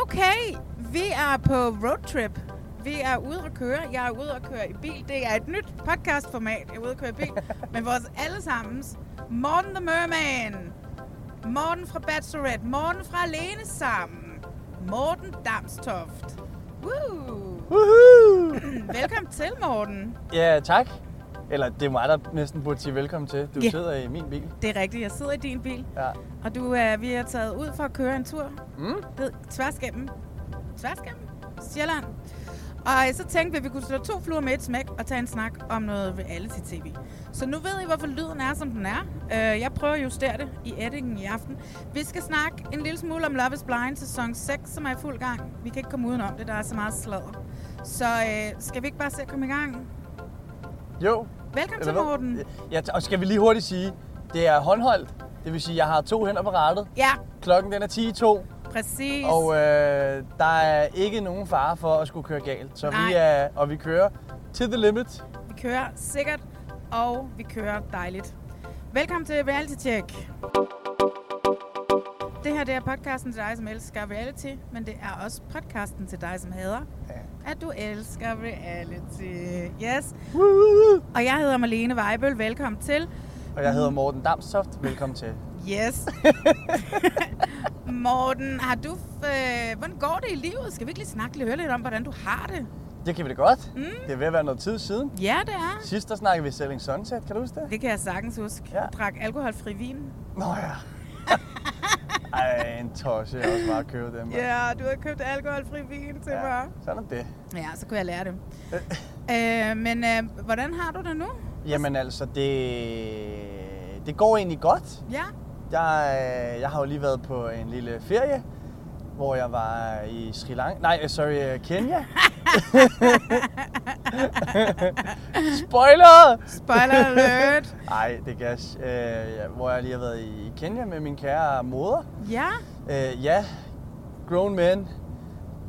Okay, vi er på roadtrip. Vi er ude at køre. Jeg er ude at køre i bil. Det er et nyt podcastformat. Jeg er ude at køre i bil med vores allesammens Morten the Merman. Morten fra Bachelorette. Morten fra Alene Sammen. Morten Damstoft. Woo! Woohoo! Velkommen til, Morten. Ja, tak. Eller det er mig, der næsten burde sige velkommen til. Du Ja. sidder i min bil. Det er rigtigt, jeg sidder i din bil. Ja. Og du, uh, vi er taget ud for at køre en tur. Mm? Ved, tværs gennem. Tværs gennem. Sjælland. Og så tænkte vi, at vi kunne slå to fluer med et smæk og tage en snak om noget reality-tv. Så nu ved I, hvorfor lyden er, som den er. Øh, Jeg prøver at justere det i editingen i aften. Vi skal snakke en lille smule om Love is Blind sæson 6, som er i fuld gang. Vi kan ikke komme udenom det, der er så meget sladder. Så øh, skal vi ikke bare se at komme i gang? Jo. Velkommen til, hvad? Morten. Ja, og skal vi lige hurtigt sige, det er håndholdt. Det vil sige, jeg har to hænder på rattet. Ja, Klokken den er 10 i 2, præcis. og øh, der er ikke nogen fare for at skulle køre galt. Så Nej. vi er, og vi kører til the limit. Vi kører sikkert, og vi kører dejligt. Velkommen til Reality Check. Det her det er podcasten til dig, som elsker reality, men det er også podcasten til dig, som hader, at du elsker reality. Yes. Og jeg hedder Marlene Weibel. Velkommen til. Og jeg hedder Morten Damstoft. Velkommen til. Yes. Morten, har du... Øh, hvordan går det i livet? Skal vi ikke lige snakke lidt, høre lidt om, hvordan du har det? Det kan vi da godt. Mm. Det er ved at være noget tid siden. Ja, det er. Sidst der snakkede vi Selling Sunset. Kan du huske det? Det kan jeg sagtens huske. Ja. Du drak alkoholfri vin. Nå ja. Ej, en tosse. Jeg også bare købe dem. Ja, du har købt alkoholfri vin til ja. mig. Sådan er det. Ja, så kunne jeg lære det. øh, men øh, hvordan har du det nu? Jamen altså, det, det går egentlig godt. Ja. Jeg, øh, jeg har jo lige været på en lille ferie, hvor jeg var i Sri Lanka. Nej, øh, sorry, øh, Kenya. Spoiler! Spoiler alert. Nej, det kan jeg. s- Øh, hvor jeg lige har været i Kenya med min kære moder. ja. Øh, ja, grown men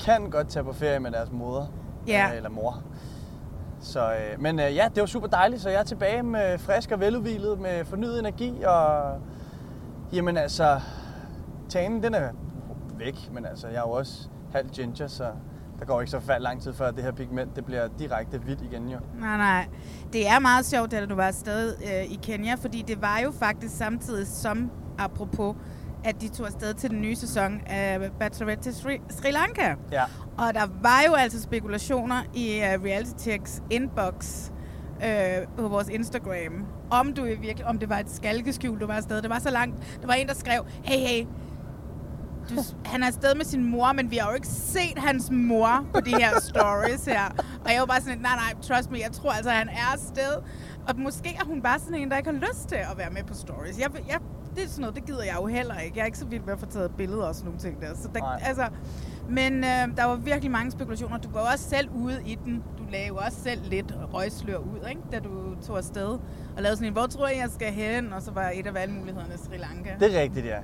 kan godt tage på ferie med deres moder. Ja. Øh, eller mor. Så, øh, men øh, ja, det var super dejligt, så jeg er tilbage med frisk og veludvilet, med fornyet energi, og jamen altså, tanen den er væk, men altså, jeg er jo også halv ginger, så der går ikke så forfærdelig lang tid før det her pigment, det bliver direkte hvidt igen jo. Nej, nej. Det er meget sjovt, da du var afsted øh, i Kenya, fordi det var jo faktisk samtidig som, apropos, at de tog afsted til den nye sæson af Bachelorette til Sri, Sri Lanka. Ja. Og der var jo altså spekulationer i uh, Reality Checks inbox øh, på vores Instagram, om du virkelig, om det var et skalkeskjul, du var afsted. Det var så langt. Der var en, der skrev, hey, hey, du, han er afsted med sin mor, men vi har jo ikke set hans mor på de her stories her. Og jeg var bare sådan, nej, nej, trust me, jeg tror altså, han er afsted. Og måske er hun bare sådan en, der ikke har lyst til at være med på stories. Jeg, jeg, det er sådan noget, det gider jeg jo heller ikke. Jeg er ikke så vild med at få taget billeder og sådan nogle ting der. Så der, Nej. altså, men øh, der var virkelig mange spekulationer. Du jo også selv ude i den. Du lagde jo også selv lidt røgslør ud, ikke? da du tog afsted. Og lavede sådan en, hvor tror jeg, jeg skal hen? Og så var et af valgmulighederne Sri Lanka. Det er rigtigt, ja.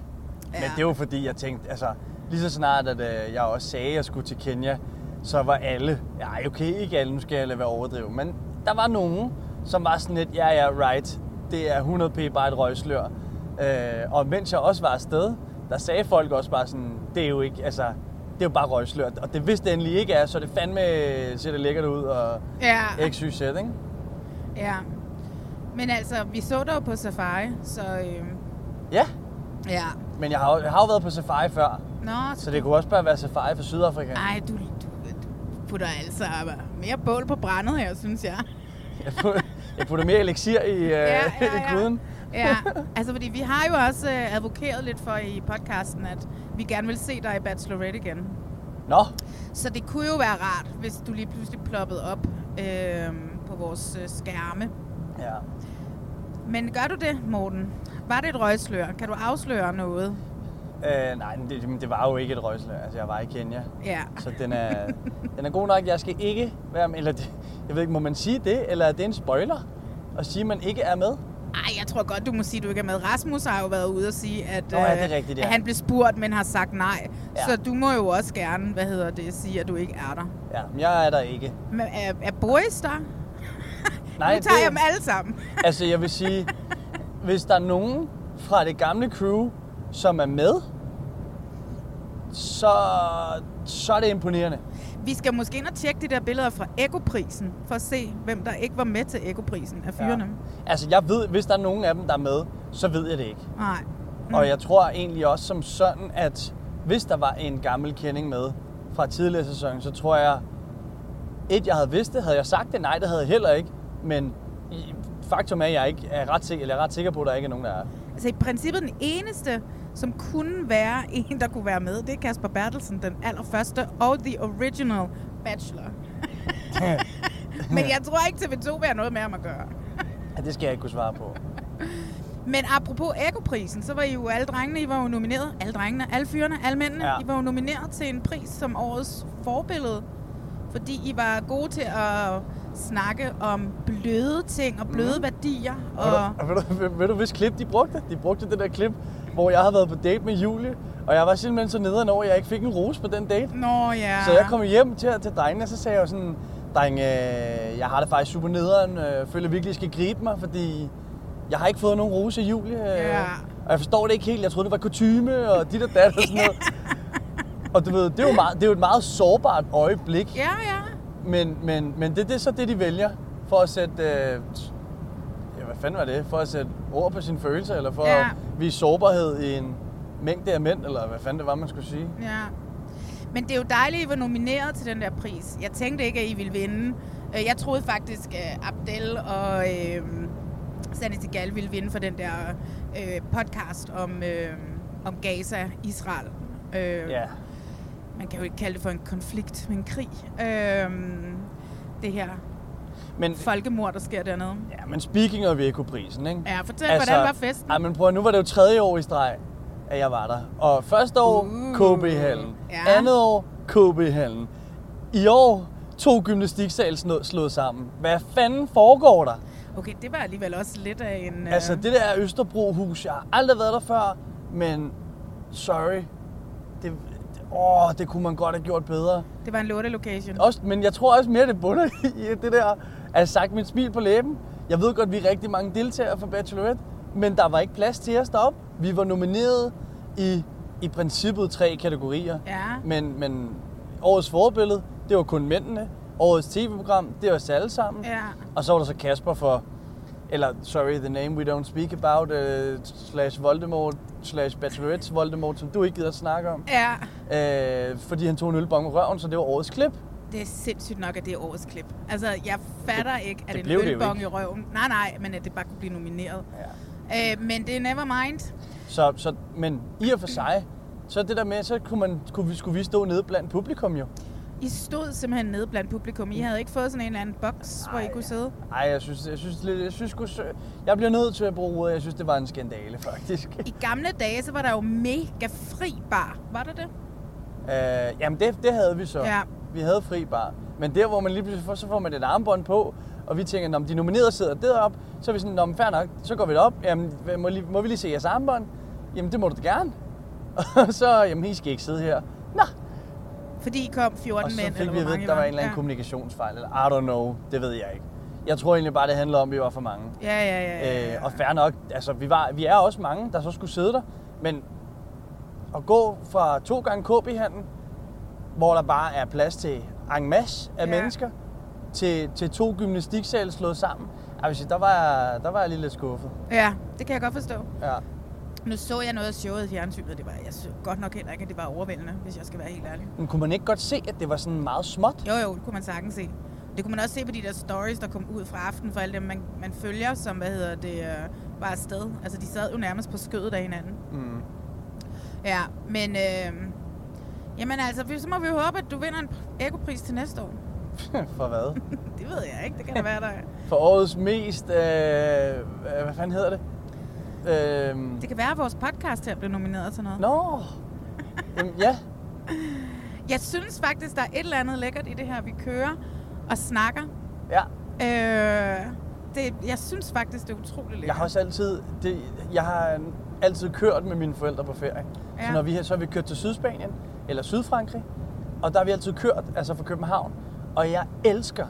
Men Ja. det er jo fordi, jeg tænkte, altså lige så snart, at øh, jeg også sagde, at jeg skulle til Kenya, så var alle, ja okay, ikke alle, nu skal jeg lade være overdrive, men der var nogen, som var sådan lidt, ja ja, right, det er 100p bare et røgslør. Øh, og mens jeg også var afsted, der sagde folk også bare sådan, det er jo ikke, altså, det er jo bare røgslør. Og det hvis det endelig ikke er, så er det fandme, ser det lækkert ud, og Ja. XYZ, ikke? Ja. Men altså, vi så dig jo på safari, så øh, Ja, ja. Men jeg har, jeg har jo været på safari før, Nå, så det kunne også bare være safari for Sydafrika. Ej, du, du, du putter altså mere bål på brændet her, synes jeg. Jeg putter, jeg putter mere elixir i, øh, Ja, ja, i ja. gryden. Ja, altså fordi vi har jo også øh, advokeret lidt for i podcasten, at vi gerne vil se dig i Bachelorette igen. Nå, Så det kunne jo være rart, hvis du lige pludselig ploppede op øh, på vores øh, skærme. ja. Men gør du det, Morten? Var det et røgslør? Kan du afsløre noget? Øh, nej, det, det var jo ikke et røgsel. Altså, jeg var i Kenya. Ja. Så den er, den er god nok. Jeg skal ikke være med. Eller det, jeg ved ikke, må man sige det? Eller er det en spoiler? At sige, at man ikke er med? Ej, jeg tror godt, du må sige, at du ikke er med. Rasmus har jo været ude og sige, at, Nå, ja, det er rigtigt, ja. at han blev spurgt, men har sagt nej. Ja. Så du må jo også gerne, hvad hedder det, sige, at du ikke er der. Ja, men jeg er der ikke. Men er, er Boris der? Nej, nu tager jeg dem alle sammen. Altså, jeg vil sige, hvis der er nogen fra det gamle crew, som er med, så, så er det imponerende. Vi skal måske ind og tjekke de der billeder fra Ekoprisen, for at se, hvem der ikke var med til Ekoprisen af fyrene. Ja. Altså, jeg ved, hvis der er nogen af dem, der er med, så ved jeg det ikke. Nej. Mm. Og jeg tror egentlig også som sådan, at hvis der var en gammel kending med fra tidligere sæson, så tror jeg, et, jeg havde vidst det. Havde jeg sagt det? Nej, det havde jeg heller ikke. Men faktum er, at jeg ikke er ret sikker, eller jeg er ret sikker på, at der ikke er nogen, der er. Altså i princippet den eneste, som kunne være en, der kunne være med, det er Kasper Bertelsen, den allerførste, og The Original Bachelor. Men jeg tror ikke, TV2 vil have noget med ham at gøre. Ja, det skal jeg ikke kunne svare på. Men apropos Ekoprisen, så var I jo alle drengene, I var jo nomineret. Alle drengene, alle fyrene, alle mændene. Ja. I var jo nomineret til en pris som årets forbillede. Fordi I var gode til at snakke om bløde ting og bløde mm. værdier. Og... Ved du, ved, ved du, hvis klip de brugte? De brugte det der klip, hvor jeg havde været på date med Julie, og jeg var simpelthen så nederen over, at jeg ikke fik en rose på den date. Nå ja. Så jeg kom hjem til, til drengene, og så sagde jeg jo sådan, dreng, øh, jeg har det faktisk super nederen, øh, føler virkelig, I skal gribe mig, fordi jeg har ikke fået nogen rose af Julie. Øh, Ja. Og jeg forstår det ikke helt, jeg troede, det var kutyme og dit og dat og sådan noget. og du ved, det er, jo meget, det er jo et meget sårbart øjeblik, Ja, ja. Men, men, men det, det er så det, de vælger for at sætte... Øh, ja, hvad fanden var det? For at sætte ord på sine følelser, eller for Ja. at vise sårbarhed i en mængde af mænd, eller hvad fanden det var, man skulle sige. Ja. Men det er jo dejligt, at I var nomineret til den der pris. Jeg tænkte ikke, at I ville vinde. Øh, Jeg troede faktisk, at Abdel og øh, Sandy Segal ville vinde for den der øh, podcast om, øh, om Gaza, Israel. Øh, Ja. Man kan jo ikke kalde det for en konflikt, men en krig. Øh, det her Men, folkemord, der sker dernede. ja, men speaking of Eko-prisen, ikke? Ja, fortæl, altså, hvordan var festen? Ej, men prøv nu var det jo tredje år i streg, at jeg var der. Og første år, Uh, KB-hallen. ja. Andet år, KB-hallen. I år, to gymnastiksal slået, slået sammen. Hvad fanden foregår der? Okay, det var alligevel også lidt af en... Øh, Altså, det der Østerbro-hus, jeg har aldrig været der før, men sorry. Det, åh, det kunne man godt have gjort bedre. det var en lorte location. Også, men jeg tror også mere, det bunder i det der, at sagt mit smil på læben. Jeg ved godt, vi er rigtig mange deltagere for Bachelorette, men der var ikke plads til os deroppe. Vi var nomineret i, i princippet tre kategorier. Ja. Men, men årets forbillede, det var kun mændene. Årets tv-program, det var os alle sammen. Ja. Og så var der så Kasper for, eller sorry, the name we don't speak about, uh, slash Voldemort, slash Bachelorette's Voldemort, som du ikke gider at snakke om. Ja, Øh, fordi han tog en ølbong i røven, så det var årets klip. Det er sindssygt nok, at det er årets klip. Altså, jeg fatter ikke, at det en det ølbong i røven... Nej, nej, men at det bare kunne blive nomineret. Ja. Øh, men det er never mind. Så, så, men i og for sig, så det der med, så kunne, man, kunne vi, skulle vi stå nede blandt publikum jo. I stod simpelthen nede blandt publikum. I havde ikke fået sådan en eller anden boks, hvor I kunne sidde. Ej, jeg synes, jeg synes, jeg synes, jeg, synes jeg bliver nødt til at bruge ordet. Jeg synes, det var en skandale, faktisk. I gamle dage, så var der jo mega fri bar. Var der det? Øh, jamen, det, det havde vi så. Ja. Vi havde fri bar. Men der, hvor man lige pludselig får, så får man et armbånd på, og vi tænker, når de nominerede sidder deroppe, så er vi sådan, men fair nok, så går vi derop. Jamen, må, lige, må vi lige se jeres armbånd? Jamen, det må du da gerne. Og så, jamen, I skal ikke sidde her. Nå, Fordi I kom 14 og så mænd, fik eller vi hvor mange I der var en eller anden ja. kommunikationsfejl, eller I don't know, det ved jeg ikke. Jeg tror egentlig bare, det handler om, at vi var for mange. Ja, ja, ja. ja, ja. Øh, og fair nok, altså vi, var, vi er også mange, der så skulle sidde der, men at gå fra to gange KB-handlen, hvor der bare er plads til en masse af Ja. mennesker, til, til to gymnastiksale slået sammen, jeg vil sige, der var, jeg- der var jeg lige lidt skuffet. ja, det kan jeg godt forstå. Ja. Nu så jeg noget af showet i fjernsynet, det var, jeg synes godt nok heller ikke, at det var overvældende, hvis jeg skal være helt ærlig. Men kunne man ikke godt se, at det var sådan meget småt? Jo, jo, det kunne man sagtens se. Det kunne man også se på de der stories, der kom ud fra aften for alle dem, man, man følger, som, hvad hedder det, øh, var afsted. Altså, de sad jo nærmest på skødet af hinanden. Mm. Ja, men øh, jamen altså, vi- så må vi jo håbe, at du vinder en ekopris til næste år. For hvad? Det ved jeg ikke, det kan da være, der er. For årets mest... Øh, hvad fanden hedder det? Øh, Det kan være, at vores podcast her bliver nomineret til noget. Nå. Jamen, ja. Jeg synes faktisk, der er et eller andet lækkert i det her, vi kører og snakker. Ja. Øh, det, jeg synes faktisk, det er utroligt lækkert. Jeg har også altid, det, jeg har altid kørt med mine forældre på ferie. Ja. Så når vi så har vi kørt til Sydspanien eller Sydfrankrig, og der har vi altid kørt, altså fra København. Og jeg elsker,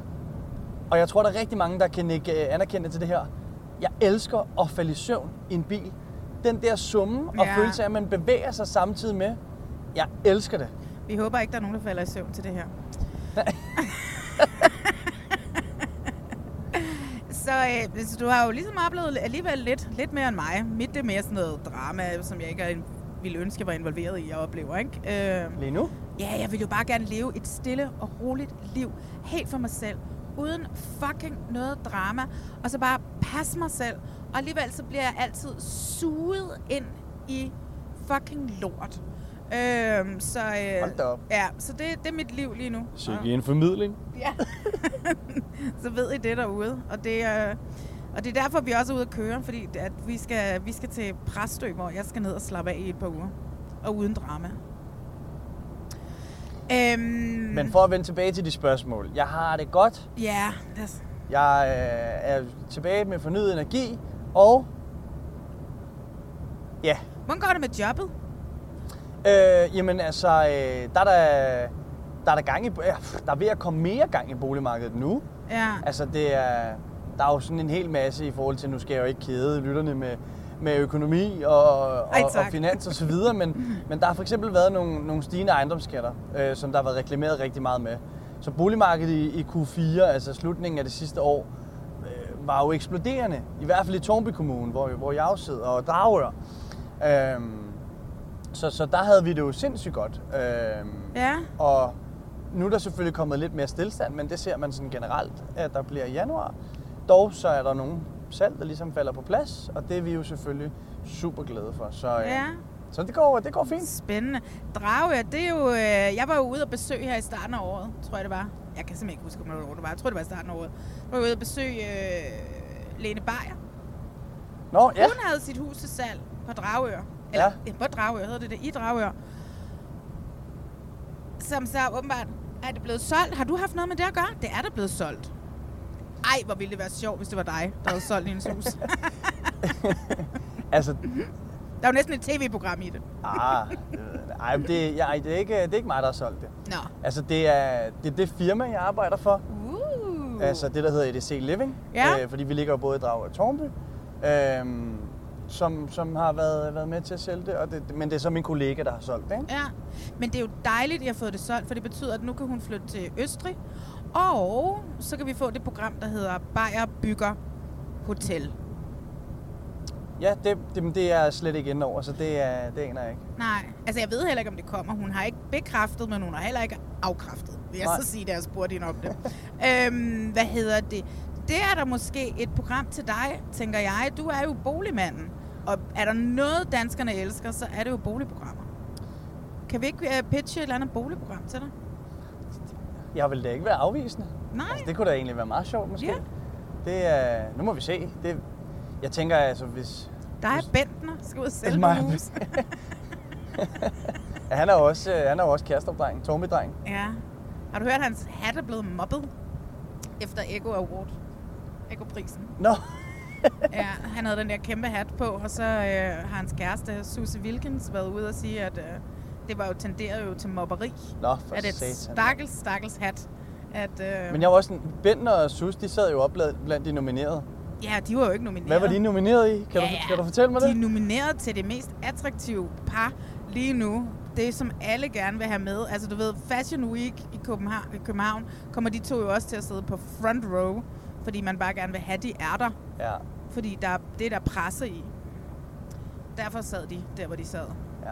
og jeg tror, der er rigtig mange, der kan ikke øh, anerkende til det her. Jeg elsker at falde i søvn i en bil. Den der summe og Ja. følelse af, at man bevæger sig samtidig med. Jeg elsker det. Vi håber ikke, der er nogen, der falder i søvn til det her. så, øh, så du har jo ligesom oplevet alligevel lidt, lidt mere end mig. Mit det er mere sådan noget drama, som jeg ikke ville ønske, jeg var involveret i, jeg oplever. Ikke? Øh, Lige nu? ja, jeg vil jo bare gerne leve et stille og roligt liv. Helt for mig selv. Uden fucking noget drama. Og så bare passe mig selv. Og alligevel så bliver jeg altid suget ind i fucking lort. Øhm, så, øh, Hold da op. Ja, så det, det er mit liv lige nu. Så ikke en formidling. Ja. så ved I det derude. Og det, er, og det er derfor, vi også er ude at køre, fordi at vi, skal, vi skal til Præstø, hvor jeg skal ned og slappe af i et par uger. Og uden drama. Øhm, Men for at vende tilbage til de spørgsmål. Jeg har det godt. Ja, os, Jeg øh, er tilbage med fornyet energi. Og ja, hvordan går det med jobbet? Øh, jamen altså, øh, der, er der, der er der gang i, der er ved at komme mere gang i boligmarkedet nu. Ja, Altså det er, der er jo sådan en hel masse i forhold til, nu skal jeg jo ikke kede lytterne med, med økonomi og, og, Ej, og finans og så videre, men, men der har for eksempel været nogle, nogle stigende ejendomsskatter, øh, som der har været reklameret rigtig meget med. Så boligmarkedet i, i Q4, altså slutningen af det sidste år, øh, var jo eksploderende. I hvert fald i Tornby Kommune, hvor, hvor jeg også sidder, og Dragør. Øhm, så, så der havde vi det jo sindssygt godt. Øhm, ja. og nu er der selvfølgelig kommet lidt mere stillstand, men det ser man sådan generelt, at der bliver i januar. Dog så er der nogle salg, der ligesom falder på plads, og det er vi jo selvfølgelig super glade for. Så, øh, Ja. så det, går, det går fint. Spændende. Drage, det er jo... Øh, jeg var jo ude og besøge her i starten af året, tror jeg det var. Jeg kan simpelthen ikke huske, hvornår det var. Jeg tror, det var i starten af året. Jeg var ude og besøge øh, Lene Beyer. Nå, ja. Hun havde sit hus til salg på Dragør. Eller Ja. ja. på Dragør hedder det det, i Dragør. Som så åbenbart, er det blevet solgt? Har du haft noget med det at gøre? Det er da blevet solgt. Ej, hvor ville det være sjovt, hvis det var dig, der havde solgt hendes hus. Altså, Der er jo næsten et tv-program i det. ah, ej, det, jeg, det, er ikke, det er ikke mig, der har solgt det. Nå. Altså, det er det, er det firma, jeg arbejder for. Uh. Altså det, der hedder EDC Living. Ja. Øh, fordi vi ligger både i Drag og Tornby. Øh, som, som har været, været med til at sælge det, og det, men det er så min kollega, der har solgt det. Ikke? Ja, men det er jo dejligt, at I har fået det solgt, for det betyder, at nu kan hun flytte til Østrig. Og så kan vi få det program, der hedder Bayer Bygger Hotel. Ja, det, det, det er jeg slet ikke inde over, så det, er, det aner jeg ikke. Nej, altså jeg ved heller ikke, om det kommer. Hun har ikke bekræftet, men hun har heller ikke afkræftet, vil jeg Nej. så sige, da jeg spurgte hende om det. øhm, hvad hedder det? Det er der måske et program til dig, tænker jeg. Du er jo boligmanden. Og er der noget, danskerne elsker, så er det jo boligprogrammer. Kan vi ikke uh, pitche et eller andet boligprogram til dig? Jeg vil da ikke være afvisende. Nej. Altså, det kunne da egentlig være meget sjovt, måske. Ja. Det er, nu må vi se. Det, jeg tænker, altså, hvis... Der er Bentner, skal ud og sælge Mig- hus. Ja, han er jo også, øh, han er også kærestopdreng, Tormby-dreng. Ja. Har du hørt, at hans hat er blevet mobbet efter Ego Award? Ego-prisen. Nå, Ja, han havde den der kæmpe hat på, og så øh, har hans kæreste, Susie Wilkins, været ude og sige, at øh, det var jo tenderet jo til mobberi. Nå for at et stakkels, stakkels hat. At, øh, Men jeg var også sådan, Bentner og Sus, de sad jo op blandt, de nominerede. Ja, de var jo ikke nomineret. Hvad var de nomineret i? Kan, ja, du, kan du fortælle mig De det? er nomineret til det mest attraktive par lige nu. Det, som alle gerne vil have med. Altså, du ved, Fashion Week i København, i København kommer de to jo også til at sidde på front row, fordi man bare gerne vil have, de er der. Ja. Fordi der, er- det er der presse i. derfor sad de der, hvor de sad. Ja.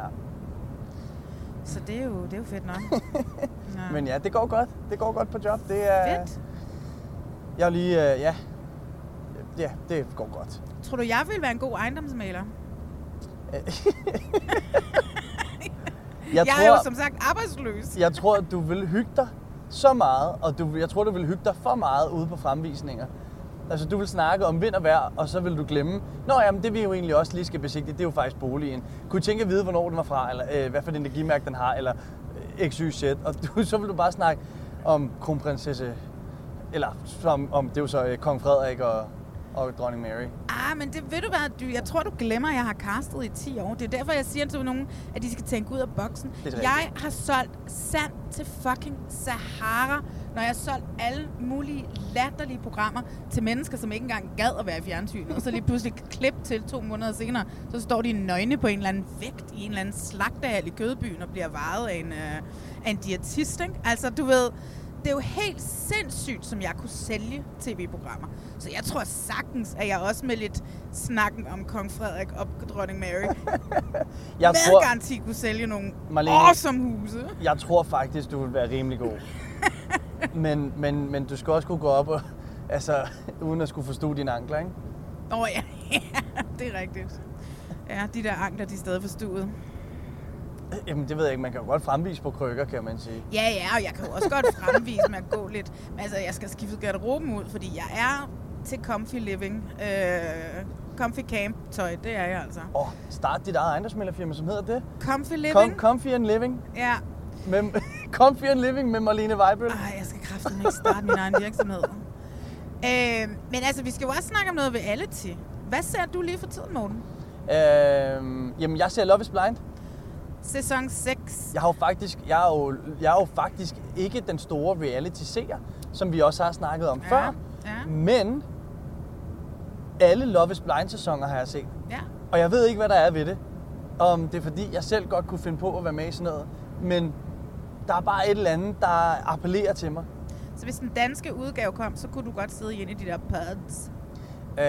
Så det er jo, det er jo fedt nok. ja. Men ja, det går godt. Det går godt på job. Det er, Fedt. Jeg er lige, øh, ja. Ja, det går godt. Tror du, jeg vil være en god ejendomsmaler? Jeg, Jeg, er jo som sagt arbejdsløs. jeg tror, du vil hygge dig så meget, og du, jeg tror, du vil hygge dig for meget ude på fremvisninger. Altså, du vil snakke om vind og vejr, og så vil du glemme, Nå jamen, det vi jo egentlig også lige skal besigtige, det er jo faktisk boligen. Kunne tænke at vide, hvornår den var fra, eller øh, hvad for et energimærke den har, eller øh, XYZ. Og du, så vil du bare snakke om kronprinsesse, eller som, om, det er jo så øh, kong Frederik og, og dronning Mary. Ah, men det ved du hvad, du, jeg tror, du glemmer, at jeg har castet i 10 år. Det er derfor, jeg siger til nogen, at de skal tænke ud af boksen. Jeg har solgt sand til fucking Sahara, når jeg har solgt alle mulige latterlige programmer til mennesker, som ikke engang gad at være i fjernsynet. Og så lige pludselig klip til to måneder senere, så står de nøgne på en eller anden vægt i en eller anden slagtehal i Kødbyen og bliver varet af en, øh, af en diætist, ikke? Altså, du ved, det er jo helt sindssygt, som jeg kunne sælge tv-programmer. Så jeg tror sagtens, at jeg også med lidt snakken om kong Frederik og dronning Mary, Jeg med tror, garanti kunne sælge nogle Marlene- awesome huse. jeg tror faktisk, du vil være rimelig god. men, men, men du skal også kunne gå op og, altså, uden at skulle forstå dine ankler, ikke? Åh oh, ja. det er rigtigt. Ja, de der ankler, de er stadig forstuet. Jamen, det ved jeg ikke. Man kan jo godt fremvise på krykker, kan man sige. Ja, ja, og jeg kan jo også godt fremvise med at gå lidt. Men altså, jeg skal skifte garderoben ud, fordi jeg er til comfy living. Øh, comfy camp tøj, det er jeg altså. Åh, oh, start dit eget ejendomsmælderfirma, som hedder det. Comfy living? Com- comfy and Living. ja. Med, comfy and Living med Marlene Weibel. Ej, jeg skal kraftigt ikke starte min egen virksomhed. Øh, men altså, vi skal jo også snakke om noget reality. Hvad ser du lige for tiden, Morten? Øhm, jamen, jeg ser Love is Blind. Sæson 6. Jeg har jo faktisk, jeg er jo, jeg er jo faktisk ikke den store reality-seer, som vi også har snakket om Ja, før. ja. Men alle Love is Blind-sæsoner har jeg set. Ja. Og jeg ved ikke, hvad der er ved det. Om det er fordi, jeg selv godt kunne finde på at være med i sådan noget. Men der er bare et eller andet, der appellerer til mig. Så hvis den danske udgave kom, så kunne du godt sidde i en af de der pods. Øh,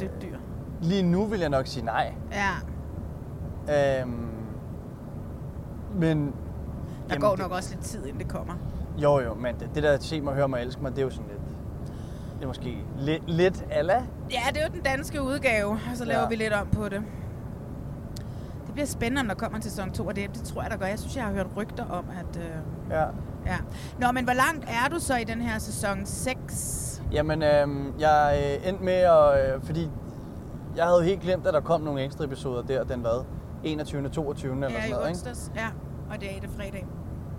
Det er dyr. lige nu vil jeg nok sige nej. Ja, Øhm, men... der jamen, går det- nok også lidt tid, inden det kommer. Jo, jo, men det, det der se mig, høre mig, elske mig, det er jo sådan lidt... Det er måske lidt, lidt ala. Ja, det er jo den danske udgave, og så laver Ja. vi lidt om på det. Det bliver spændende, når der kommer til sæson 2, og det, det tror jeg, der gør. Jeg synes, jeg har hørt rygter om, at... Øh, Ja. ja. Nå, men hvor langt er du så i den her sæson 6? Jamen, øhm, jeg øh, endte med at... Øh, fordi jeg havde helt glemt, at der kom nogle ekstra episoder der, den hvad? 21. 22. eller Ja, sådan i noget, ikke? Ja, og det er i det fredag.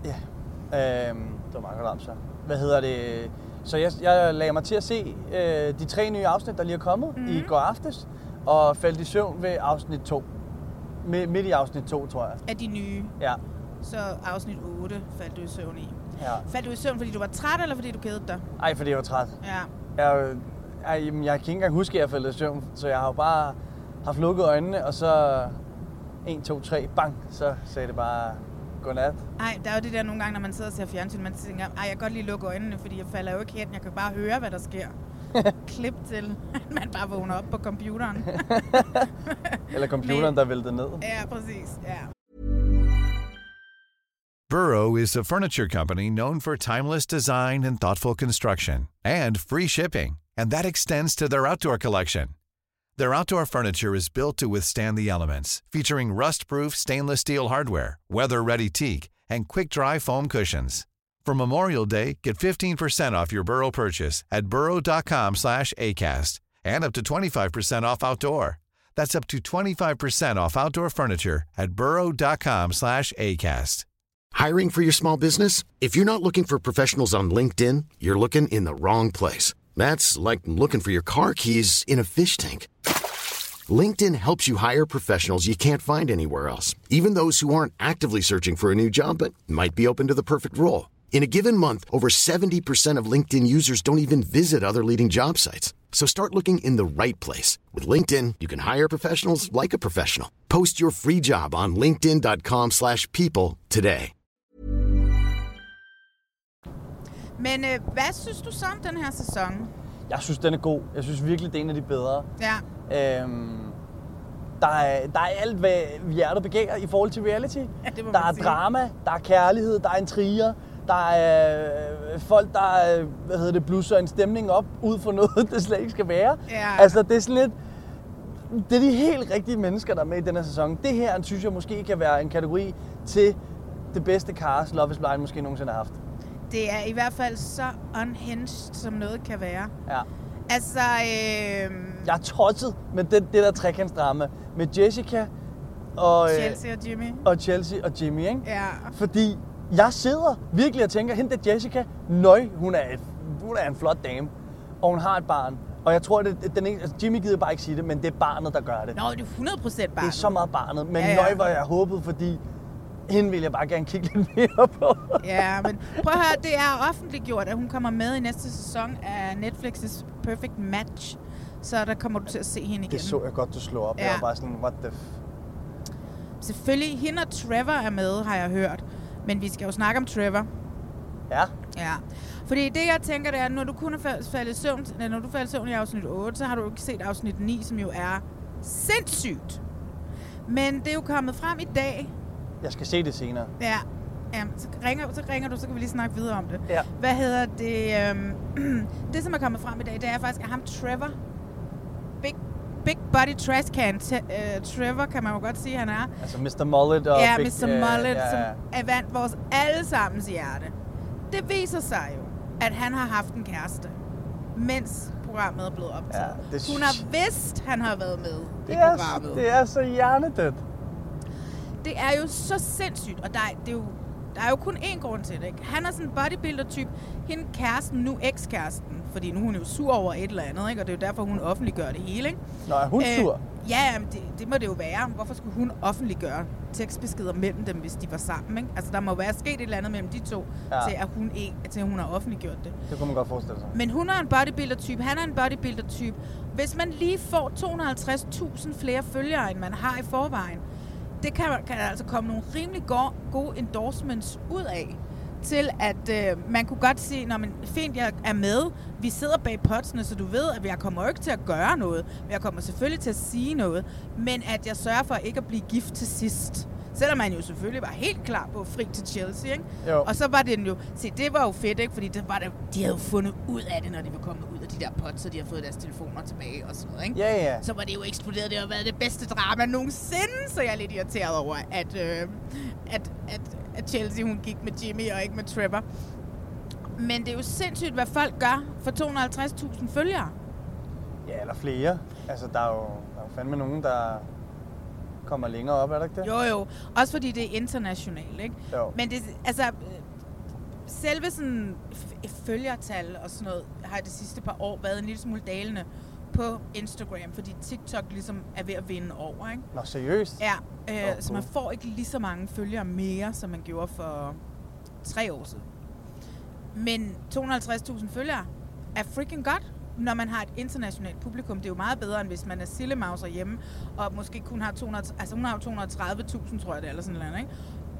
Ja. Øhm, det var meget godt om så. Hvad hedder det? Så jeg, jeg lagde mig til at se øh, de tre nye afsnit, der lige er kommet Mhm. mm. i går aftes, og faldt i søvn ved afsnit 2. Midt, midt i afsnit 2, tror jeg. Af de nye. Ja. Så afsnit 8 faldt du i søvn i. ja. Faldt du i søvn, fordi du var træt, eller fordi du kedede dig? Ej, fordi jeg var træt. Ja. Jeg, jeg, jamen, jeg kan ikke engang huske, at jeg faldt i søvn, så jeg har jo bare haft lukket øjnene, og så 1, 2, 3, bang, så sagde det bare godnat. Ej, der er jo det der nogle gange, når man sidder og ser fjernsyn, man tænker, ej, jeg kan godt lige lukke øjnene, fordi jeg falder jo ikke hen. Jeg kan bare høre, hvad der sker. Klip til, at man bare vågner op på computeren. Eller computeren, der væltede ned. ja, præcis. Ja. Burrow is a furniture company known for timeless design and thoughtful construction and free shipping, and that extends to their outdoor collection. Their outdoor furniture is built to withstand the elements, featuring rust-proof stainless steel hardware, weather-ready teak, and quick-dry foam cushions. For Memorial Day, get 15% off your Burrow purchase at burrow.com slash ACAST and up to 25% off outdoor. That's up to 25% off outdoor furniture at burrow.com slash ACAST. Hiring for your small business? If you're not looking for professionals on LinkedIn, you're looking in the wrong place. That's like looking for your car keys in a fish tank. LinkedIn helps you hire professionals you can't find anywhere else, even those who aren't actively searching for a new job but might be open to the perfect role. In a given month, over 70% of LinkedIn users don't even visit other leading job sites. So start looking in the right place. With LinkedIn, you can hire professionals like a professional. Post your free job on linkedin.com/people slash people today. Men øh, hvad synes du så om den her sæson? Jeg synes, den er god. Jeg synes virkelig, det er en af de bedre. Ja. Øhm, Der er, der er alt, hvad hjertet begærer i forhold til reality. Ja, det må der man er sige. drama, der er kærlighed, der er intriger, der er øh, folk, der hvad hedder det, blusser en stemning op ud for noget, det slet ikke skal være. Ja. Altså, det er sådan lidt... Det er de helt rigtige mennesker, der er med i den her sæson. Det her, synes jeg, måske kan være en kategori til det bedste cast, Love is Blind måske nogensinde har haft. Det er i hvert fald så unhinged, som noget kan være. Ja. Altså, øh, Jeg er tosset med det, det der trekantsdrama med Jessica og, øh, Chelsea og Jimmy. og Chelsea og Jimmy, ikke? Ja. Fordi jeg sidder virkelig og tænker, hende der Jessica, nøj, hun er, hun er en flot dame, og hun har et barn. Og jeg tror, det, den ikke, altså Jimmy gider bare ikke sige det, men det er barnet, der gør det. Nå, det er 100 procent bare. Det er så meget barnet, men Ja, ja, nøj, hvor jeg håbet, fordi hende vil jeg bare gerne kigge lidt mere på. Ja, men prøv at høre, det er offentliggjort, at hun kommer med i næste sæson af Netflix's Perfect Match. Så der kommer du til at se hende igen. Det så jeg godt, du slog op. Ja. Jeg var bare sådan, what the f... Selvfølgelig, hende og Trevor er med, har jeg hørt. Men vi skal jo snakke om Trevor. Ja, Ja. Fordi det, jeg tænker, det er, når du kun er fal- faldet i søvn, når du faldt i søvn i afsnit 8, så har du ikke set afsnit 9, som jo er sindssygt. Men det er jo kommet frem i dag. jeg skal se det senere. Ja, ja så, ringer, så ringer du, så kan vi lige snakke videre om det. Ja. Hvad hedder det? Øhm, det, som er kommet frem i dag, det er faktisk, at ham Trevor, Big, Big Body Trash Can, t- øh, Trevor kan man jo godt sige, han er. Altså Mr. Mullet og ja, Big, Mr. Mullet, ja, ja. som er vandt vores allesammens hjerte. Det viser sig jo, at han har haft en kæreste, mens programmet er blevet optaget. Ja, det Hun har vidst, han har været med i Det er, programmet. det er så hjernedødt. Det er jo så sindssygt, og der er, det er jo, der er jo kun én grund til det. Ikke? Han er sådan en bodybuilder-type. Hende kæresten, nu ekskæresten, fordi nu er hun jo sur over et eller andet, ikke? og det er jo derfor, hun offentliggør det hele. Ikke? Nå, er hun sur? Øh, ja, jamen, det, det må det jo være. Hvorfor skulle hun offentliggøre tekstbeskeder mellem dem, hvis de var sammen? Ikke? Altså, der må være sket et eller andet mellem de to, Ja. ja. til, at hun ikke, til at hun har offentliggjort det. Det kunne man godt forestille sig. Men hun er en bodybuilder-type, han er en bodybuilder-type. Hvis man lige får 250.000 flere følgere, end man har i forvejen, det kan, kan altså komme nogle rimelig go- gode endorsements ud af til at øh, man kunne godt sige, når man fint, jeg er med, vi sidder bag potsene, så du ved, at jeg kommer jo ikke til at gøre noget, men jeg kommer selvfølgelig til at sige noget, men at jeg sørger for ikke at blive gift til sidst. Selvom man jo selvfølgelig var helt klar på fri til Chelsea, ikke? Jo. Og så var det jo, se, det var jo fedt, ikke? Fordi det var det, de havde jo fundet ud af det, når de var kommet ud af de der pots, så de har fået deres telefoner tilbage og sådan noget, ikke? Ja, ja. Så var det jo eksploderet. Det har været det bedste drama nogensinde, så jeg er lidt irriteret over, at, øh, at, at, at Chelsea hun gik med Jimmy og ikke med Trevor. Men det er jo sindssygt, hvad folk gør for 250.000 følgere. Ja, eller flere. Altså, der er jo, der er jo fandme nogen, der kommer længere op, er der ikke det? Jo, jo. Også fordi det er internationalt, ikke? Jo. Men det, altså, selve sådan følgertal og sådan noget, har det sidste par år været en lille smule dalende på Instagram, fordi TikTok ligesom er ved at vinde over, ikke? Nå, seriøst? Ja, øh, Åh, så man får ikke lige så mange følgere mere, som man gjorde for tre år siden. Men 250.000 følgere er freaking godt, når man har et internationalt publikum. Det er jo meget bedre, end hvis man er sillemauser hjemme, og måske kun har 200, altså hun har jo 230.000, tror jeg det er, eller sådan noget, ikke?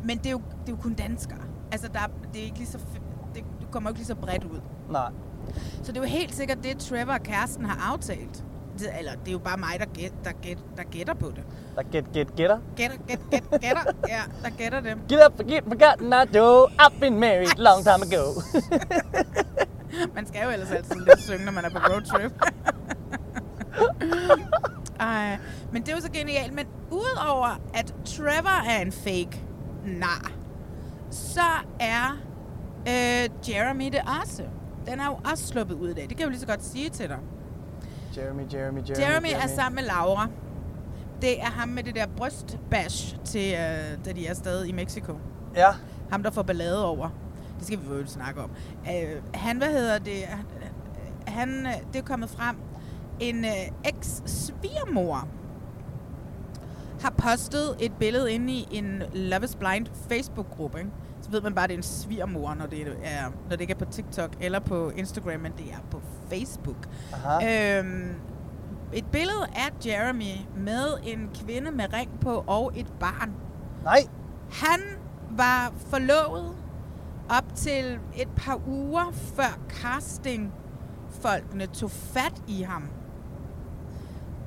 Men det er jo, det er jo kun danskere. Altså, der, er- det er ikke lige så, det, det kommer jo ikke lige så bredt ud. Nej. Så det er jo helt sikkert det, Trevor og kæresten har aftalt. Det, eller det er jo bare mig, der, gæt, der, gæt, der gætter på det. Der get, get, getter. Gætter, gæt, gæt, gætter. Ja, der gætter det. Get up, forget, forgotten, I do. I've been married long time ago. Man skal jo ellers altid lidt synge, når man er på roadtrip. Ej, men det er jo så genialt. Men udover at Trevor er en fake nar, så er øh, Jeremy det også. Den er jo også sluppet ud i dag. Det kan jeg jo lige så godt sige til dig. Jeremy, Jeremy, Jeremy, Jeremy er sammen med Laura. Det er ham med det der brystbash, til, øh, da de er stadig i Mexico. Ja. Ham, der får ballade over. Det skal vi jo snakke om. Øh, han, hvad hedder det? Han, han, øh, det er kommet frem. En øh, eks-svigermor har postet et billede inde i en Love is Blind Facebook-gruppe. Så ved man bare, at det er en svigermor, når det, er, når det ikke er på TikTok eller på Instagram, men det er på Facebook. Aha. Øhm, et billede af Jeremy med en kvinde med ring på og et barn. Nej. Han var forlovet op til et par uger før castingfolkene tog fat i ham.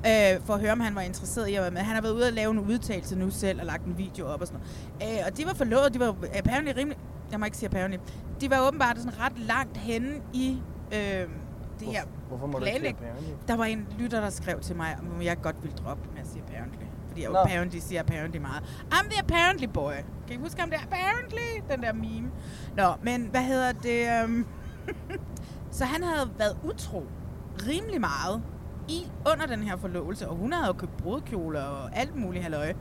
Øh, for at høre, om han var interesseret i at være med. Han har været ude og lave en udtalelse nu selv og lagt en video op og sådan noget. Øh, og de var forlovet, de var apparently rimelig, jeg må ikke sige apparently, de var åbenbart sådan ret langt henne i øh, det her Hvorfor må du ikke planlæg-? Der var en lytter, der skrev til mig, om jeg godt ville droppe med at sige apparently. Fordi jeg Nå. apparently siger apparently meget. I'm the apparently boy. Kan I huske om det? Apparently, den der meme. Nå, men hvad hedder det? Um... så han havde været utro rimelig meget i under den her forlovelse, og hun havde jo købt brudkjoler og alt muligt halløj.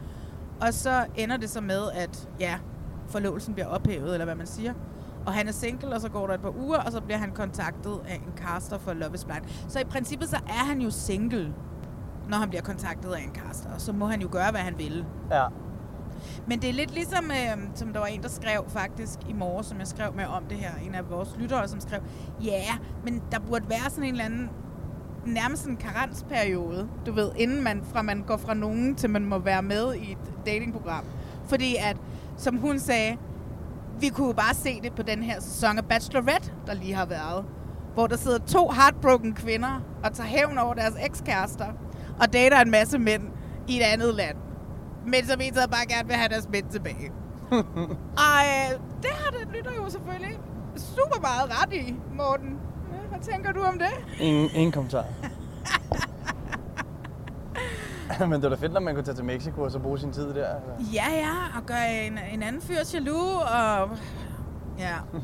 Og så ender det så med, at ja, forlovelsen bliver ophævet, eller hvad man siger. Og han er single, og så går der et par uger, og så bliver han kontaktet af en caster for Love is Blind. Så i princippet så er han jo single, når han bliver kontaktet af en caster. Og så må han jo gøre, hvad han vil. Ja. Men det er lidt ligesom, øh, som der var en, der skrev faktisk i morges, som jeg skrev med om det her. En af vores lyttere, som skrev, ja, yeah, men der burde være sådan en eller anden nærmest en karensperiode, du ved, inden man, fra man går fra nogen til man må være med i et datingprogram. Fordi at, som hun sagde, vi kunne jo bare se det på den her sæson af Bachelorette, der lige har været. Hvor der sidder to heartbroken kvinder og tager hævn over deres ekskærester og dater en masse mænd i et andet land. Men som en bare gerne vil have deres mænd tilbage. og øh, det har den lytter jo selvfølgelig super meget ret i, Morten. Hvad tænker du om det? Ingen, ingen kommentar. Men det var da fedt, når man kunne tage til Mexico og så bruge sin tid der. Altså. Ja, ja, og gøre en, en anden fyr jaloux, og ja.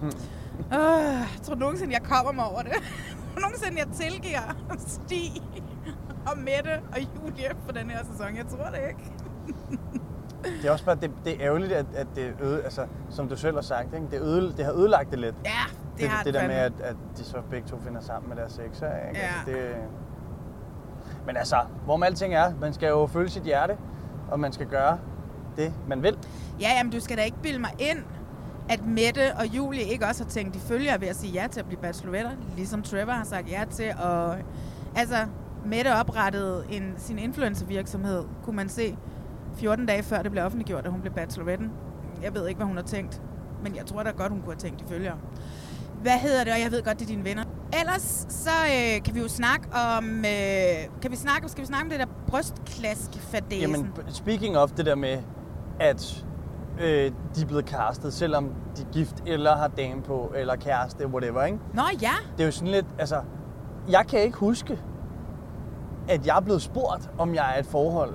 Uh, jeg tror nogensinde, jeg kommer mig over det. nogensinde, jeg tilgiver Stig og Mette og Julie for den her sæson. Jeg tror det ikke. Det er også bare, det, det er ærgerligt, at, at det øde, altså, som du selv har sagt, ikke? Det, øde, det har ødelagt det lidt. Ja, det, det, der med, at, at de så begge to finder sammen med deres sexer. Ikke? Ja. Altså, det, men altså, hvor med alting er, man skal jo følge sit hjerte, og man skal gøre det, man vil. Ja, jamen du skal da ikke bilde mig ind, at Mette og Julie ikke også har tænkt, de følger ved at sige ja til at blive bacheloretter, ligesom Trevor har sagt ja til. Og, altså, Mette oprettede en, sin influencervirksomhed, kunne man se, 14 dage før det blev offentliggjort, at hun blev bacheloretten. Jeg ved ikke, hvad hun har tænkt, men jeg tror da godt, hun kunne have tænkt, de følger. Hvad hedder det, og jeg ved godt, det er dine venner. Ellers så øh, kan vi jo snakke om, øh, kan vi snakke, skal vi snakke om det der brystklaskfadesen? Jamen, speaking of det der med, at øh, de er blevet castet, selvom de er gift, eller har dame på, eller kæreste, whatever, ikke? Nå ja, Det er jo sådan lidt, altså, jeg kan ikke huske, at jeg er blevet spurgt, om jeg er et forhold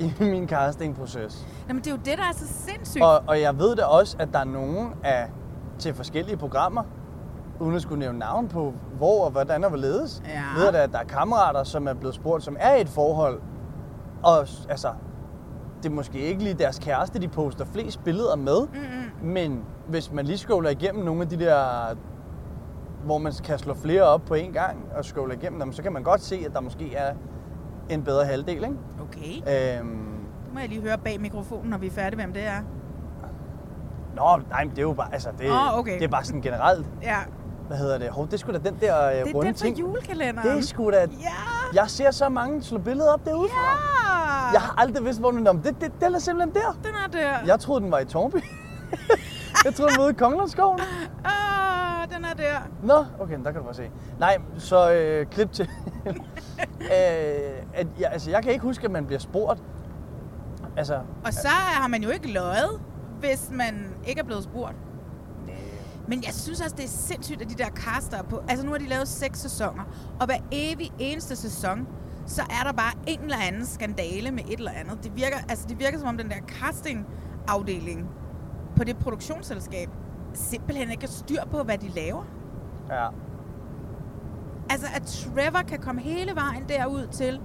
i min castingproces. Jamen, det er jo det, der er så sindssygt. Og, og jeg ved da også, at der er nogen af, til forskellige programmer, uden at skulle nævne navn på, hvor og hvordan og hvorledes. Ja. Ved at der er kammerater, som er blevet spurgt, som er i et forhold. Og altså, det er måske ikke lige deres kæreste, de poster flest billeder med. Mm-mm. Men hvis man lige scroller igennem nogle af de der, hvor man kan slå flere op på en gang og scrolle igennem dem, så kan man godt se, at der måske er en bedre halvdel, ikke? Okay. Øhm, Nu må jeg lige høre bag mikrofonen, når vi er færdige, hvem det er. nå, nej, det er jo bare, altså, det, Åh, okay. det er bare sådan generelt. Ja, Hvad hedder det? Hov, det sgu da den der øh, det er runde den ting. julekalenderen. Det er sgu da... Ja! Jeg ser så mange slå billeder op derude fra. Ja! Jeg har aldrig vidst, hvor den er. Det, det, den er simpelthen der. Den er der. Jeg troede, den var i Tornby. jeg troede, den var ude i Kongelandsskoven. Ah, den er der. Nå, okay, der kan du bare se. Nej, så øh, klip til. øh, at, jeg, altså, jeg kan ikke huske, at man bliver spurgt. Altså, Og så har man jo ikke løjet, hvis man ikke er blevet spurgt. Men jeg synes også, det er sindssygt, at de der caster på... Altså nu har de lavet seks sæsoner, og hver evig eneste sæson, så er der bare en eller anden skandale med et eller andet. Det virker, altså, det virker som om den der casting-afdeling på det produktionsselskab simpelthen ikke har styr på, hvad de laver. ja. Altså, at Trevor kan komme hele vejen derud til,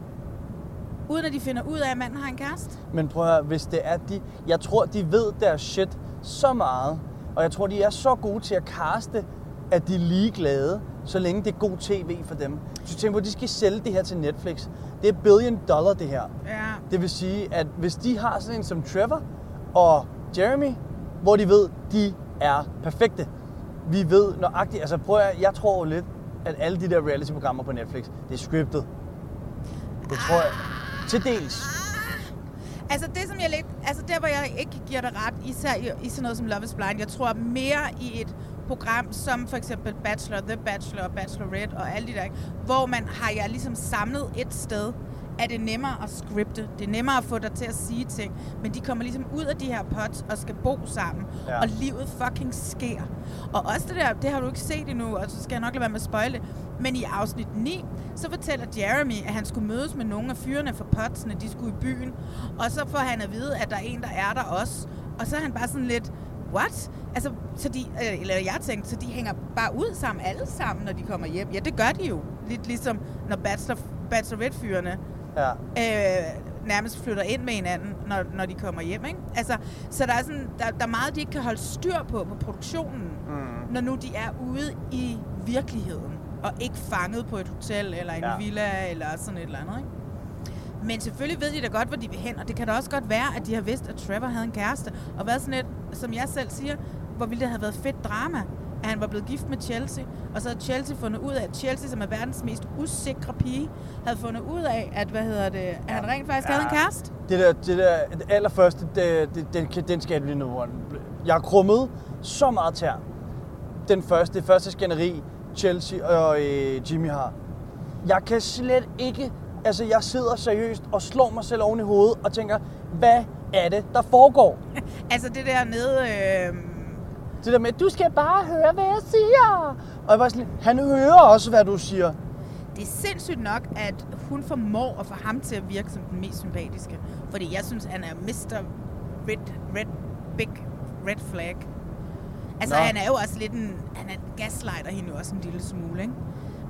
uden at de finder ud af, at manden har en kæreste. Men prøv at høre, hvis det er de... Jeg tror, de ved deres shit så meget. Og jeg tror, de er så gode til at kaste, at de er ligeglade, så længe det er god tv for dem. Så tænk på, at de skal sælge det her til Netflix. Det er billion dollar, det her. Ja. Det vil sige, at hvis de har sådan en som Trevor og Jeremy, hvor de ved, de er perfekte. Vi ved nøjagtigt, altså prøv at, jeg tror jo lidt, at alle de der reality-programmer på Netflix, det er scriptet. Det tror jeg. Til dels. Altså det, som jeg lidt, altså der, hvor jeg ikke giver dig ret, især i, i sådan noget som Love is Blind, jeg tror mere i et program som for eksempel Bachelor, The Bachelor, Bachelorette og alle de der, hvor man har jeg ligesom samlet et sted er det nemmere at scripte. Det er nemmere at få dig til at sige ting. Men de kommer ligesom ud af de her pots og skal bo sammen. Ja. Og livet fucking sker. Og også det der, det har du ikke set endnu, og så skal jeg nok lade være med at spoile det. Men i afsnit 9, så fortæller Jeremy, at han skulle mødes med nogle af fyrene fra potsene, de skulle i byen. Og så får han at vide, at der er en, der er der også. Og så er han bare sådan lidt, what? Altså, så de, øh, eller jeg tænkte, så de hænger bare ud sammen, alle sammen, når de kommer hjem. Ja, det gør de jo. Lidt ligesom, når bachelor, bachelorette-fyrene Ja. øh, nærmest flytter ind med hinanden, når, når de kommer hjem. Ikke? Altså, så der er, sådan, der, der er meget, de ikke kan holde styr på på produktionen, mm. når nu de er ude i virkeligheden, og ikke fanget på et hotel, eller en Ja. villa, eller sådan et eller andet. Ikke? Men selvfølgelig ved de da godt, hvor de vil hen, og det kan da også godt være, at de har vidst, at Trevor havde en kæreste, og været sådan et, som jeg selv siger, hvor ville det have været fedt drama, at han var blevet gift med Chelsea, og så havde Chelsea fundet ud af, at Chelsea, som er verdens mest usikre pige, havde fundet ud af, at, hvad hedder det, at han rent faktisk ja. havde en kæreste. Det der, det der det allerførste, det, det, den, den skal jeg blive nu. Jeg har krummet så meget tær. Den første, det første skænderi, Chelsea og øh, Jimmy har. Jeg kan slet ikke, altså jeg sidder seriøst og slår mig selv oven i hovedet og tænker, hvad er det, der foregår? Altså det der nede, øh, Det der med, du skal bare høre, hvad jeg siger. Og jeg var sådan, han hører også, hvad du siger. det er sindssygt nok, at hun formår at få ham til at virke som den mest sympatiske. Fordi jeg synes, han er Mr. Red, red, Big Red Flag. Altså, Nå. han er jo også lidt en... Han er gaslighter hende også en lille smule, ikke?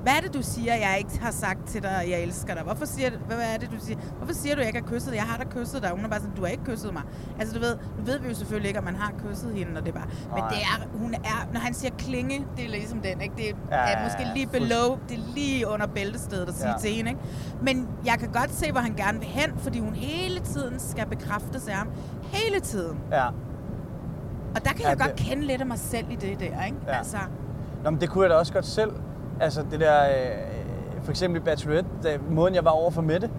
Hvad er det, du siger, jeg ikke har sagt til dig, jeg elsker dig? Hvorfor siger, du, hvad er det, du siger? Hvorfor siger du, jeg ikke har kysset dig? Jeg har da kysset dig. Hun er bare sådan, du har ikke kysset mig. Altså, du ved, nu ved vi jo selvfølgelig ikke, om man har kysset hende, når det bare... Men Nej. det er, hun er, når han siger klinge, det er ligesom den, ikke? Det Ja, er ja, måske ja, lige below, det er lige under bæltestedet at sige Ja. til hende, ikke? Men jeg kan godt se, hvor han gerne vil hen, fordi hun hele tiden skal bekræftes af ham. Hele tiden. Ja. Og der kan Ja, jeg godt det- kende lidt af mig selv i det der, ikke? Ja. Altså, Nå, men det kunne jeg da også godt selv. Altså det der, øh, for eksempel i Bachelorette, da, måden jeg var over for Mette.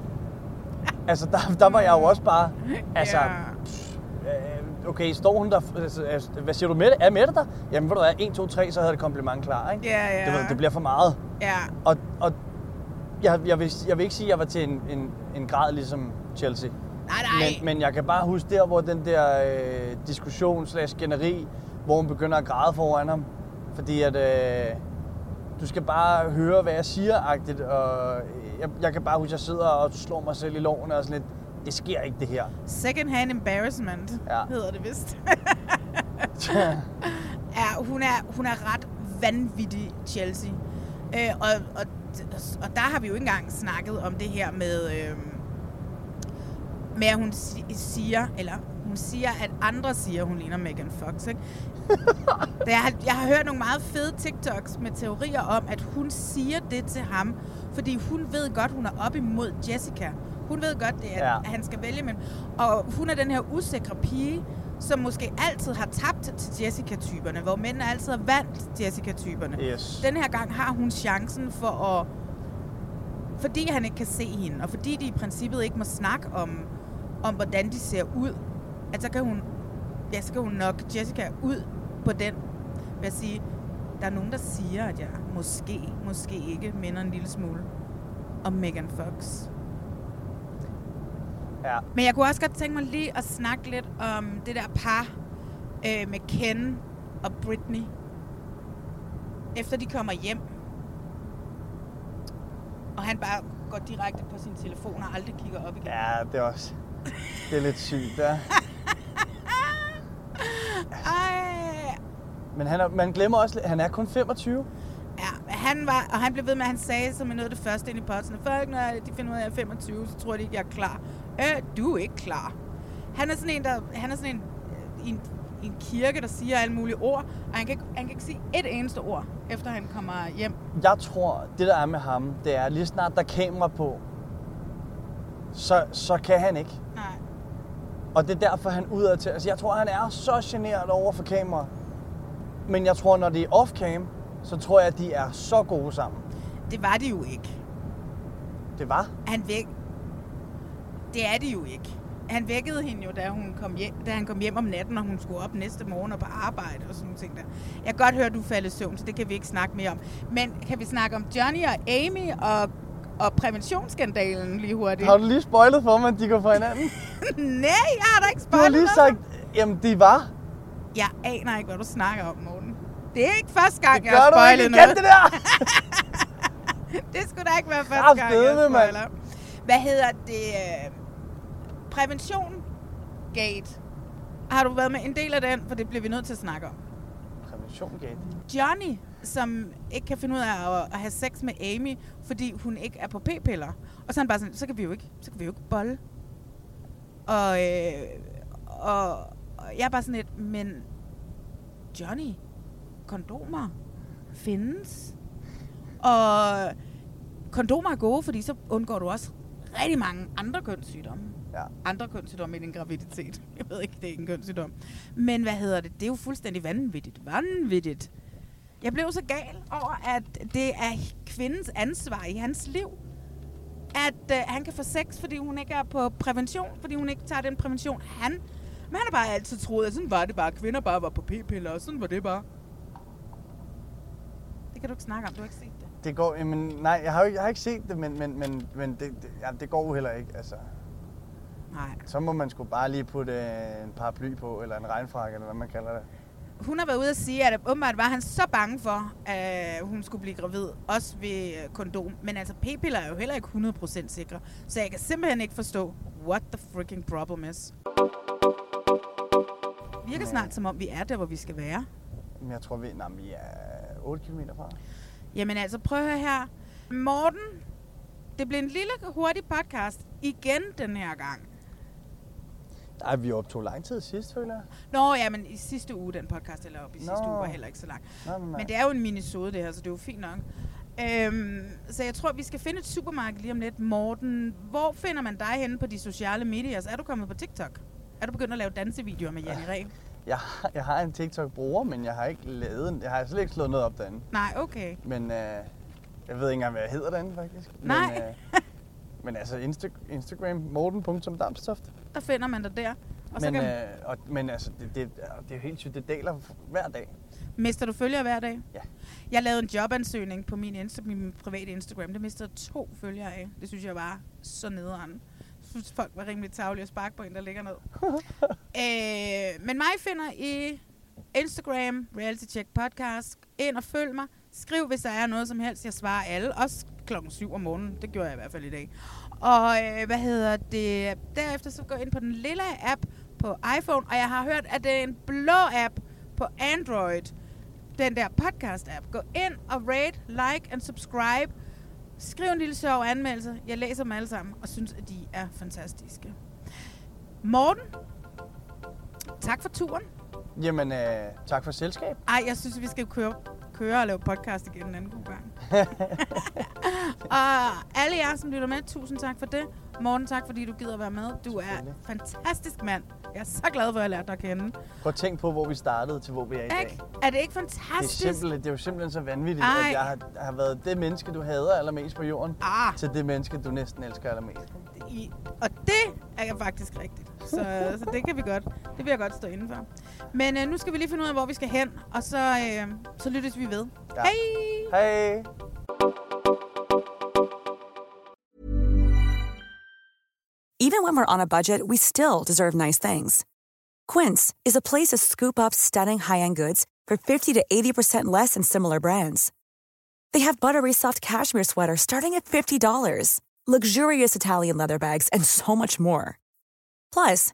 Altså der, der var jeg jo også bare, altså, Ja. øh, okay, står hun der, altså, altså, hvad siger du, Mette? Er Mette der? Jamen ved du hvad, 1, 2, 3, så havde det kompliment klar, ikke? Ja, ja. Det, ved, det bliver for meget. ja. Og, og jeg, jeg, vil, jeg vil ikke sige, at jeg var til en, en, en grad ligesom Chelsea. Nej, nej. Men, men jeg kan bare huske der, hvor den der øh, diskussion slash skænderi, hvor hun begynder at græde foran ham. Fordi at øh, du skal bare høre, hvad jeg siger, agtigt. Og jeg, jeg kan bare huske, at jeg sidder og slår mig selv i loven og sådan lidt, det sker ikke det her. Second hand embarrassment, Ja. ja. hedder det vist. ja, hun er, hun er ret vanvittig, Chelsea. Øh, og, og, og der har vi jo ikke engang snakket om det her med, øh, med at hun si- siger, eller hun siger, at andre siger, at hun ligner Megan Fox. Ikke? Jeg, har, jeg har hørt nogle meget fede TikToks med teorier om, at hun siger det til ham, fordi hun ved godt, hun er op imod Jessica. Hun ved godt, det er, Ja. at han skal vælge men Og hun er den her usikre pige, som måske altid har tabt til Jessica-typerne, hvor mændene altid har vandt Jessica-typerne. Yes. Den her gang har hun chancen for at... Fordi han ikke kan se hende, og fordi de i princippet ikke må snakke om, om hvordan de ser ud, at så kan hun, ja, så kan hun nok Jessica ud på den, vil jeg sige, der er nogen, der siger, at jeg måske, måske ikke minder en lille smule om Megan Fox. Ja. Men jeg kunne også godt tænke mig lige at snakke lidt om det der par øh, med Ken og Britney. Efter de kommer hjem. Og han bare går direkte på sin telefon og aldrig kigger op igen. ja, det er også, det er lidt sygt, ja. Ej, Men han er, man glemmer også, han er kun 25. Ja, han var, og han blev ved med, at han sagde som noget af det første ind i posten, folk, når de finder ud af, at jeg er 25, så tror de ikke, jeg er klar. Øh, du er ikke klar. Han er sådan en, der, han er sådan en, øh, en, en kirke, der siger alle mulige ord, og han kan, ikke, han kan ikke sige et eneste ord, efter han kommer hjem. Jeg tror, det der er med ham, det er lige snart der er kamera på, så, så kan han ikke. Og det er derfor, han udad til. Altså, jeg tror, han er så generet over for kamera. Men jeg tror, når det er off-cam, så tror jeg, at de er så gode sammen. Det var det jo ikke. Det var. Han væk... Det er det jo ikke. Han vækkede hende jo, da, hun kom hjem, da han kom hjem om natten, og hun skulle op næste morgen og på arbejde og sådan nogle ting der. Jeg kan godt høre, at du falder i søvn, så det kan vi ikke snakke mere om. Men kan vi snakke om Johnny og Amy og, Og præventionsskandalen lige hurtigt. Har du lige spoilet for mig, at de går fra hinanden? Nej, jeg har da ikke Du spoilet har lige sagt, jamen de var. Jeg aner ikke, hvad du snakker om, Morten. Det er ikke første gang, Det jeg har du spoilet noget. det der! det skulle da ikke være første gang, jeg spoiler. Hvad hedder det? øh, Prævention Gate. Har du været med en del af den? For det bliver vi nødt til at snakke om. Prævention gate. Johnny, som ikke kan finde ud af at, at have sex med Amy, fordi hun ikke er på p-piller. Og så er han bare sådan, så kan vi jo ikke, så kan vi jo ikke bolle. Og, øh, og, og jeg er bare sådan lidt, men Johnny, kondomer findes. Og kondomer er gode, fordi så undgår du også rigtig mange andre kønssygdomme. Ja. Andre kønssygdomme end en graviditet. Jeg ved ikke, det er ikke en kønssygdom. Men hvad hedder det? Det er jo fuldstændig vanvittigt. Vanvittigt. Jeg blev så gal over, at det er kvindens ansvar i hans liv. At øh, han kan få sex, fordi hun ikke er på prævention, fordi hun ikke tager den prævention. Han, men han har bare altid troet, at sådan var det bare. Kvinder bare var på p-piller, og sådan var det bare. Det kan du ikke snakke om, du har ikke set det. Det går, jamen, nej, jeg har, jo ikke, jeg har ikke set det, men, men, men, men det, det, ja, det går jo heller ikke. Altså, Nej. så må man sgu bare lige putte en paraply på, eller en regnfrakke, eller hvad man kalder det. Hun har været ude at sige, at åbenbart var han så bange for, at hun skulle blive gravid, også ved øh, kondom. Men altså, p-piller er jo heller ikke 100% sikre. Så jeg kan simpelthen ikke forstå, what the freaking problem is. Virker snart som om, vi er der, hvor vi skal være. Men jeg tror, vi, nej, vi er 8 km fra. Jamen altså, prøv at høre her. Morten, det blev en lille, hurtig podcast igen den her gang. Nej, vi optog lang tid sidst, føler jeg. Nå, ja, men i sidste uge, den podcast, eller op i sidste Nå. uge, var heller ikke så lang. Nej, nej. Men det er jo en minisode det her, så det er jo fint nok. Øhm, så jeg tror, vi skal finde et supermarked lige om lidt. Morten, hvor finder man dig henne på de sociale medier? Er du kommet på TikTok? Er du begyndt at lave dansevideoer med Janne Ræ? Jeg, jeg har en TikTok-bruger, men jeg har ikke lavet en. Jeg har slet ikke slået noget op derinde. Nej, okay. Men øh, jeg ved ikke engang, hvad jeg hedder derinde, faktisk. Nej. Men, øh, men altså, Insta- Instagram, morten.damstoft. Der finder man dig der. Og så Men, kan, øh, og, men altså, det, det, det er jo helt sygt. Det deler hver dag. mister du følgere hver dag? Ja. Jeg lavede en jobansøgning på min, Insta, min private Instagram. Det mistede to følgere af. Det synes jeg var så nederen. Jeg synes, folk var rimelig tavlige at sparke på en, der ligger ned. øh, men mig finder I Instagram, Reality Check Podcast. Ind og følg mig. Skriv, hvis der er noget som helst. Jeg svarer alle. Også klokken 7 om morgenen. Det gjorde jeg i hvert fald i dag. Og øh, hvad hedder det? Derefter så gå ind på den lille app på iPhone. Og jeg har hørt, at det er en blå app på Android. Den der podcast-app. Gå ind og rate, like and subscribe. Skriv en lille sjov anmeldelse. Jeg læser dem alle sammen og synes, at de er fantastiske. Morten, tak for turen. Jamen, øh, tak for selskab. Ej, jeg synes, vi skal køre, køre og lave podcast igen en anden god gang. og alle jer, som lytter med, tusind tak for det. Morten, tak fordi du gider være med. Du er Selvfølgelig. fantastisk mand. Jeg er så glad for, at jeg har lært dig at kende. Prøv at tænke på, hvor vi startede til, hvor vi er i dag. Er det ikke Det er, fantastisk? simpelthen, det er jo simpelthen så vanvittigt, Ej. at jeg har, har været det menneske, du hader allermest på jorden, Ah. til det menneske, du næsten elsker allermest. I, og det er faktisk rigtigt. Så, så det kan vi godt. Det vil jeg godt stå inden for. Men øh, nu skal vi lige finde ud af, hvor vi skal hen. Og så, øh, så lyttes vi ved. Ja. Hej! Hej! Even when we're on a budget, we still deserve nice things. Quince is a place to scoop up stunning high-end goods for 50 to 80% less than similar brands. They have buttery soft cashmere sweaters starting at $50, luxurious Italian leather bags, and so much more. Plus,